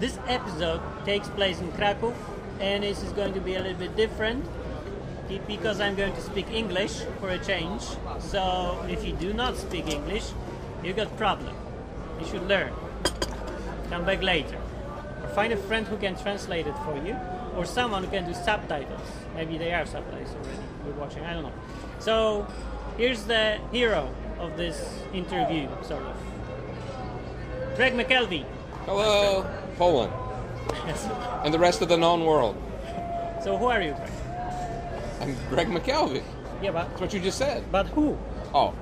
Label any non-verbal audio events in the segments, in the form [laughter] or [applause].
this episode takes place in Krakow, and this is going to be a little bit different because I'm going to speak English for a change. So if you do not speak English, you got problem. You should learn. Come back later, or find a friend who can translate it for you, or someone who can do subtitles. Maybe they are subtitles already. We're watching. I don't know. So here's the hero of this interview, sort of. Greg McKelvey. Hello, Poland, Yes. and the rest of the known world. So who are you, Greg? I'm Greg McKelvey. Yeah, but That's what you just said. but who? Oh,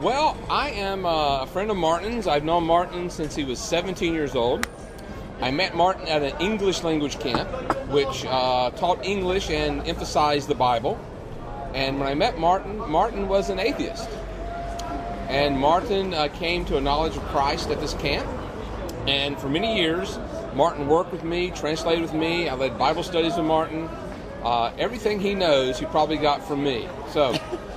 well, I am uh, a friend of Martin's. I've known Martin since he was 17 years old. I met Martin at an English language camp, which uh, taught English and emphasized the Bible. And when I met Martin, Martin was an atheist. And Martin uh, came to a knowledge of Christ at this camp. And for many years, Martin worked with me, translated with me. I led Bible studies with Martin. Uh, everything he knows, he probably got from me. So,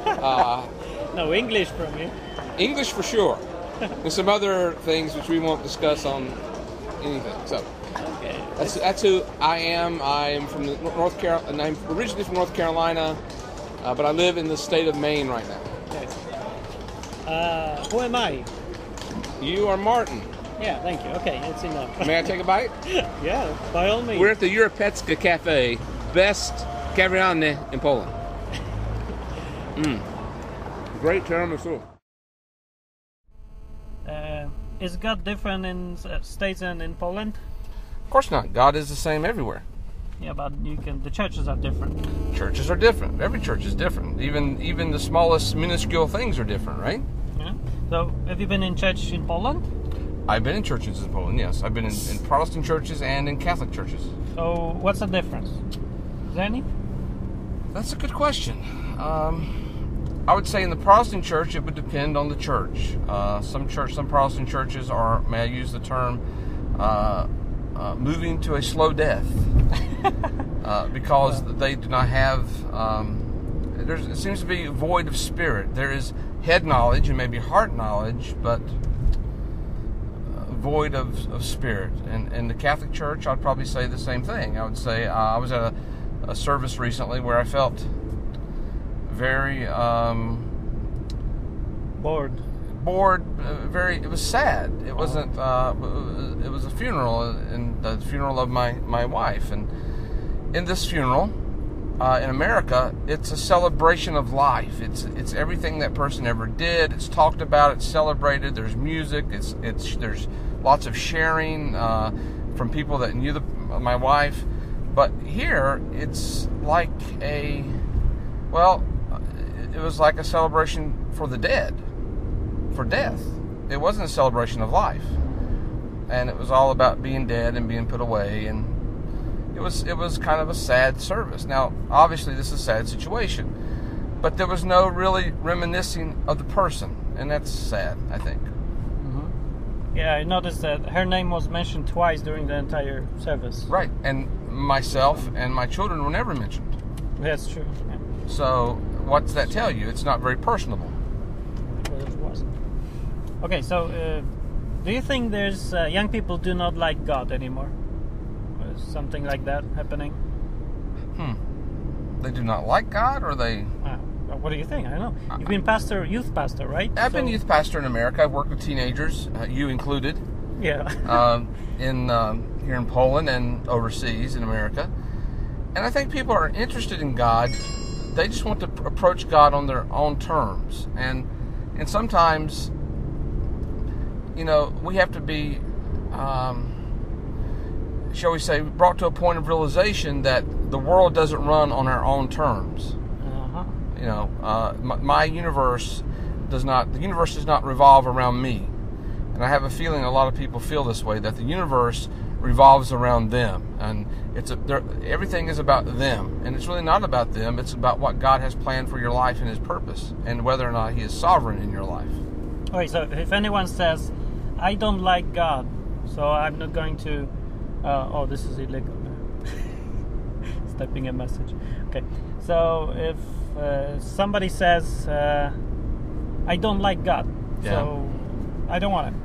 uh, [laughs] No English from you. English for sure, and some other things which we won't discuss on anything. So, Okay. that's, that's who I am. I am from North Carolina. I'm originally from North Carolina, uh, but I live in the state of Maine right now. Uh, who am I? You are Martin. Yeah, thank you. Okay, that's enough. May I take a bite? [laughs] yeah, by all means. We're at the Europejska Cafe, best kawiarnia in Poland. [laughs] Mm. Great tiramisu. Uh, is God different in uh, states and in Poland? Of course not. God is the same everywhere. Yeah, but you can. The churches are different. Churches are different. Every church is different. Even even the smallest minuscule things are different, right? Yeah. So, have you been in church in Poland? I've been in churches in Poland, yes. I've been in, in Protestant churches and in Catholic churches. So, what's the difference? Is there any? That's a good question. Um, I would say in the Protestant church, it would depend on the church. Uh, some church, some Protestant churches are, may I use the term, uh, uh, moving to a slow death [laughs] uh, because they do not have. Um, there's, it seems to be void of spirit. There is head knowledge and maybe heart knowledge, but uh, void of, of spirit. And in the Catholic Church, I'd probably say the same thing. I would say uh, I was at a, a service recently where I felt very um, Bored. bored. Uh, very, it was sad. It wasn't. Uh, it was a funeral, and the funeral of my my wife. And in this funeral, uh, in America, it's a celebration of life. It's it's everything that person ever did. It's talked about. It's celebrated. There's music. It's it's there's lots of sharing uh, from people that knew the, my wife. But here, it's like a well, it was like a celebration for the dead, for death. It wasn't a celebration of life, and it was all about being dead and being put away and it was it was kind of a sad service. Now, obviously, this is a sad situation, but there was no really reminiscing of the person, and that's sad. I think. Yeah, I noticed that her name was mentioned twice during the entire service. Right, and myself and my children were never mentioned. That's true. Yeah. So, what's that tell you? It's not very personable. Well, it wasn't. Okay, so uh, do you think there's uh, young people do not like God anymore? Something like that happening? Hmm. They do not like God, or they. Uh, what do you think? I don't know. You've been pastor, youth pastor, right? I've been youth pastor in America. I've worked with teenagers, uh, you included, Yeah. [laughs] um, in um, here in Poland and overseas in America. And I think people are interested in God. They just want to pr- approach God on their own terms, and and sometimes, you know, we have to be, um, shall we say, brought to a point of realization that the world doesn't run on our own terms uh-huh. you know uh, my, my universe does not the universe does not revolve around me and i have a feeling a lot of people feel this way that the universe revolves around them and it's a, everything is about them and it's really not about them it's about what god has planned for your life and his purpose and whether or not he is sovereign in your life Okay, so if anyone says, I don't like God, so I'm not going to. Uh, oh, this is illegal. [laughs] Typing a message. Okay, so if uh, somebody says, uh, I don't like God, so I don't want him.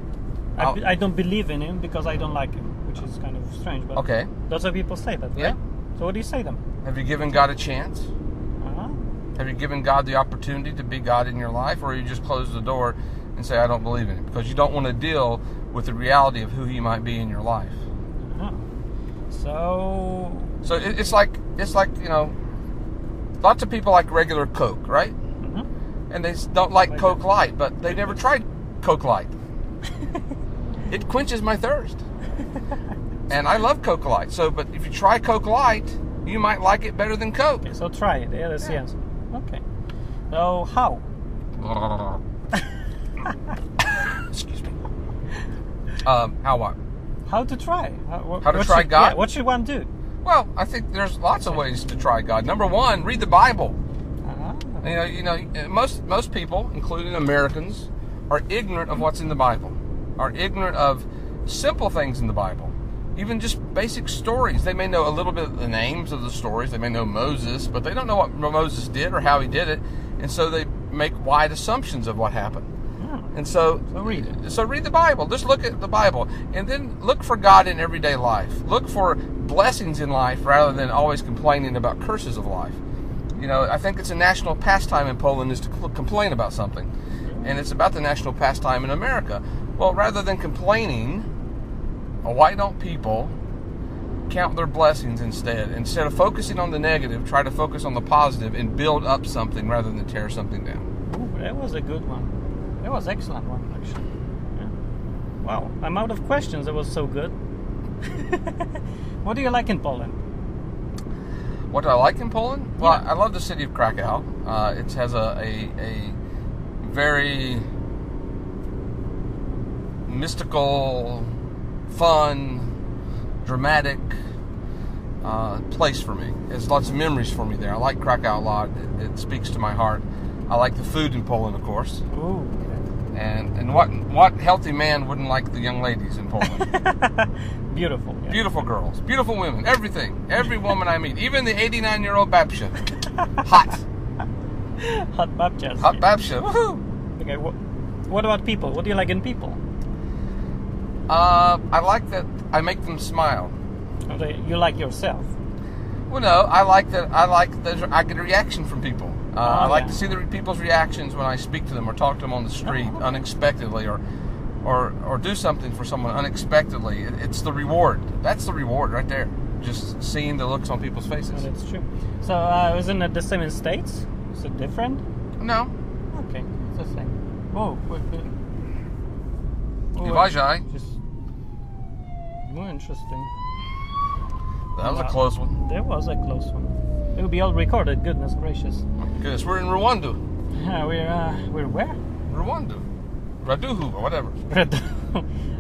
I, be- I don't believe in him because I don't like him, which is kind of strange. But Okay. lots of people say that. right? Yeah. So what do you say to them? Have you given God a chance? Uh-huh. Have you given God the opportunity to be God in your life, or you just close the door and say, I don't believe in Him? Because you don't want to deal with the reality of who He might be in your life. So So it, it's like it's like you know, lots of people like regular Coke, right? mhm. And they don't like Like Coke it. Light, but they never [laughs] tried Coke Light. [laughs] it quenches my thirst, and I love Coke Light. So, but if you try Coke Light, you might like it better than Coke. okay, so try it. Yeah, that's the Yeah. answer. Okay. So how? [laughs] Excuse me. Um, how what? How to try? How, what, How to try should, God? Yeah, what should one do? Well, I think there's lots of ways to try God. Number one, read the Bible. Uh-huh. You know, you know, most most people, including Americans, are ignorant of what's in the Bible. Are ignorant of simple things in the Bible, even just basic stories. They may know a little bit of the names of the stories. They may know Moses, but they don't know what Moses did or how he did it, and so they make wide assumptions of what happened. And so, So read it. So read the Bible. Just look at the Bible, and then look for God in everyday life. Look for blessings in life rather than always complaining about curses of life. You know, I think it's a national pastime in Poland is to complain about something, and it's about the national pastime in America. Well, rather than complaining, why don't people count their blessings instead? Instead of focusing on the negative, try to focus on the positive and build up something rather than tear something down. Ooh, that was a good one. That was excellent one, actually. Yeah. Wow, I'm out of questions. That was so good. [laughs] what do you like in Poland? What do I like in Poland? Well, Yeah. I love the city of Krakow. Uh, it has a, a, a very mystical, fun, dramatic uh, place for me. There's lots of memories for me there. I like Krakow a lot. It, it speaks to my heart. I like the food in Poland, of course. Ooh. And and what what healthy man wouldn't like the young ladies in Poland? [laughs] Beautiful. Yeah. Beautiful girls, beautiful women, everything. Every woman I meet, even the 89 year old Babsha. Hot. [laughs] Hot baptist. Hot Babsha. Woohoo! Okay. What, what about people? What do you like in people? Uh, I like that I make them smile. You like yourself? Well, no, I like that. I like that I get a reaction from people. Uh, I like yeah. to see the people's reactions when I speak to them or talk to them on the street Oh, okay. unexpectedly, or, or, or do something for someone unexpectedly. It's the reward. That's the reward right there. Just seeing the looks on people's Oh, faces. that's true. So, uh, isn't it the same in States? Is it different? No, Okay, it's the same. Oh, wait, wait. Oh, Uważaj. Just more interesting. That was a close one. There was a close one. It will be all recorded. Goodness gracious. Goodness, we're in Rwanda. Yeah, [laughs] we're uh, we're where? Rwanda. Raduhu or whatever.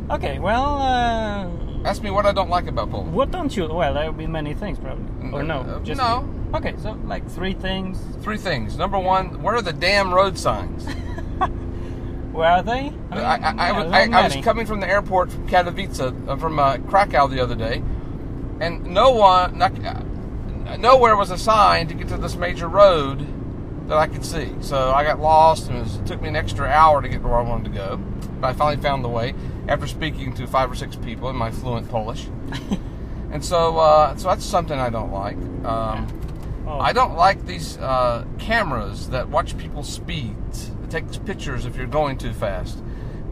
[laughs] okay, well, uh, Ask me what I don't like about Poland. what don't you? Well, there will be many things probably. Or no? Uh, no. Okay, so like three things. Three things. Number one, where are the damn road signs? [laughs] Where are they? I, mean, I, I, yeah, was, I, I was coming from the airport from Katowice, uh, from uh, Krakow the other day, and no one, not, uh, nowhere was a sign to get to this major road that I could see. So I got lost, and it, was, it took me an extra hour to get to where I wanted to go. But I finally found the way after speaking to five or six people in my fluent Polish. [laughs] and so, uh, so that's something I don't like. Um, Oh, I don't like these uh, cameras that watch people's speeds, that takes pictures if you're going too fast,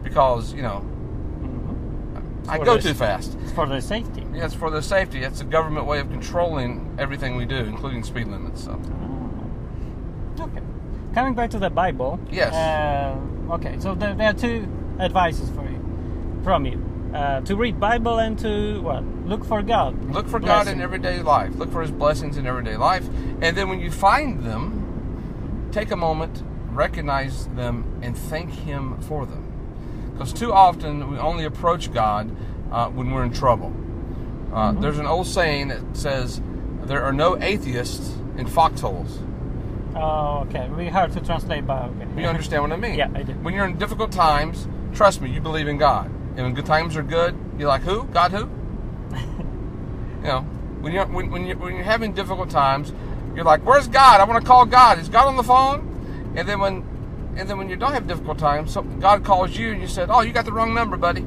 because you know I go too fast. It's for their safety. Yeah, it's for their safety. It's a government way of controlling everything we do, including speed limits. So Okay. Coming back to the Bible. Yes. Uh, okay, so there, there are two advices for you, from you, uh, to read Bible and to what? Look for God. look for God in everyday life. Look for His blessings in everyday life, and then when you find them, take a moment, recognize them, and thank Him for them. Because too often we only approach God uh, when we're in trouble. Uh, There's an old saying that says, "There are no atheists in foxholes." Oh, okay. We hard to translate, but okay. You understand what I mean? Yeah, I do. When you're in difficult times, trust me, you believe in God. And when good times are good, you're like, who? God who? [laughs] you know, when you're when, when you're when you're having difficult times, you're like, where's God? I want to call God. Is God on the phone? And then when and then when you don't have difficult times, so God calls you and you said, oh, you got the wrong number, buddy.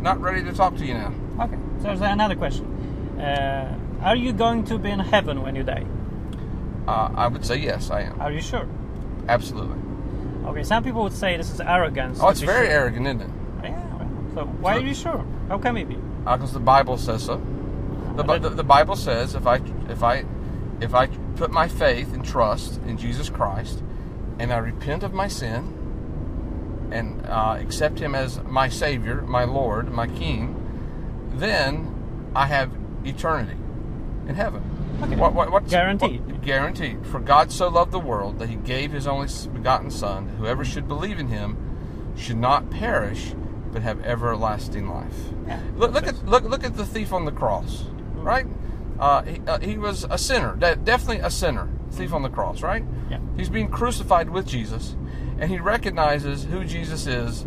not ready to talk to you now. Okay. So there's another question. Uh, are you going to be in heaven when you die? Uh, I would say yes, I am. Are you sure? Absolutely. Okay. Some people would say this is arrogance. Oh, it's very sure. arrogant, isn't it? Yeah. So why So- are you sure? How can it be? Because the Bible says so. The, the, the Bible says if I if I if I put my faith and trust in Jesus Christ and I repent of my sin and uh, accept Him as my Savior, my Lord, my King, then I have eternity in heaven. Okay. What, what, what's, Guaranteed. what- guaranteed. For God so loved the world that He gave His only begotten Son. Whoever should believe in Him should not perish, but have everlasting life. Yeah. Look, look at look look at the thief on the cross, right? Uh, he, uh, he was a sinner, definitely a sinner. Thief on the cross, right? Yeah. He's being crucified with Jesus, and he recognizes who Jesus is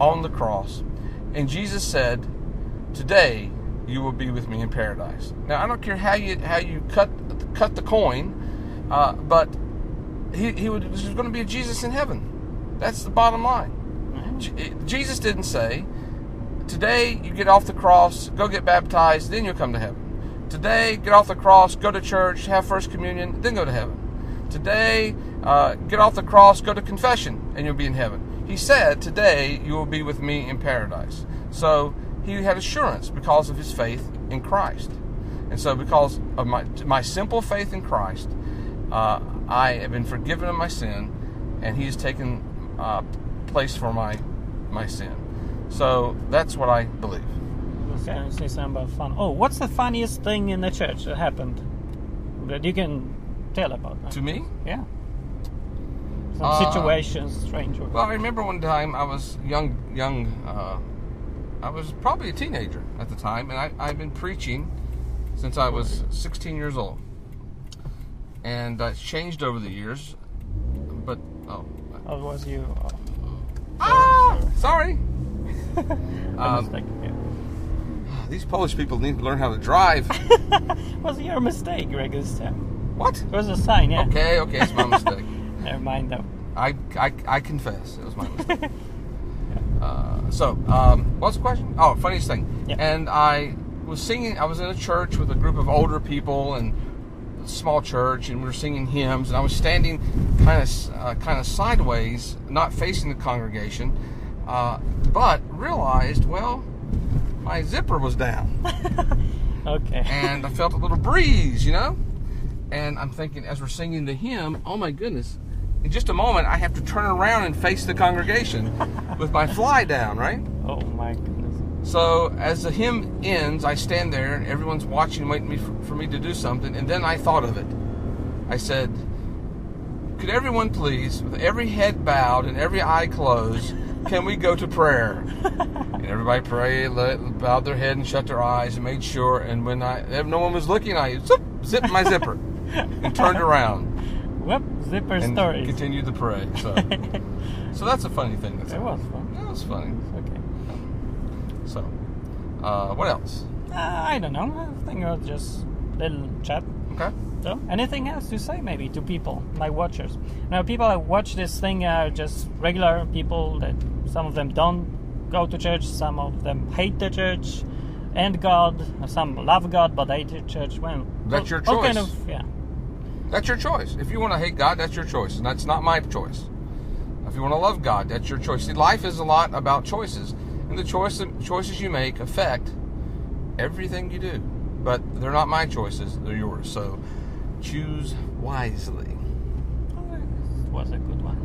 on the cross. And Jesus said, "Today you will be with me in paradise." Now I don't care how you how you cut cut the coin, uh, but he he would, there's going to be a Jesus in heaven. That's the bottom line. J- Jesus didn't say, Today you get off the cross, go get baptized, then you'll come to heaven. Today, get off the cross, go to church, have First Communion, then go to heaven. Today, uh, get off the cross, go to confession, and you'll be in heaven. He said, Today you will be with me in paradise. So he had assurance because of his faith in Christ. And so, because of my, my simple faith in Christ, uh, I have been forgiven of my sin, and He has taken uh, place for my my sin. So that's what I believe. You say something about fun? Oh, what's the funniest thing in the church that happened that you can tell about? To me, Yeah. Some Uh, situations, strange. or- well, I remember one time I was young, young. Uh, I was probably a teenager at the time, and I, I've been preaching since I was 16 years old, and uh, it's changed over the years. But oh, How was you? Oh, ah, sorry. [laughs] a Um. These Polish people need to learn how to drive. [laughs] Was your mistake, Greg, this time? what? It was a sign, yeah. Okay, okay, it's my mistake. [laughs] Never mind, though. I, I, I confess it was my mistake. [laughs] uh, so, um, what's the question? Oh, funniest thing. Yeah. And I was singing. I was in a church with a group of older people and a small church, and we were singing hymns. And I was standing kind of uh, kind of sideways, not facing the congregation, uh, but realized, well, my zipper was down [laughs] Okay. and I felt a little breeze, you know? And I'm thinking, as we're singing the hymn, oh my goodness, in just a moment, I have to turn around and face the congregation [laughs] with my fly down, right? oh my goodness. So as the hymn ends, I stand there and everyone's watching, waiting me for, for me to do something. And then I thought of it. I said, could everyone please, with every head bowed and every eye closed, can we go to prayer? And everybody prayed, let, bowed their head and shut their eyes and made sure. And when I, if no one was looking, I zip, zipped my zipper and turned around Whoop, zipper and stories. continued to pray. So, [laughs] so that's a funny thing. That's It was fun. That was funny. Okay. So, uh, what else? Uh, I don't know. I think it was just little chat. Okay. So, anything else to say maybe to people like watchers? Now, people that watch this thing are just regular people that some of them don't go to church, some of them hate the church and God, some love God but hate the church. Well, That's your all kind choice. of yeah. That's your choice. If you want to hate God, that's your choice. And that's not my choice. If you want to love God, that's your choice. See, life is a lot about choices. And the choice, choices you make affect everything you do. But they're not my choices, they're yours. So choose wisely. Oh, this was a good one.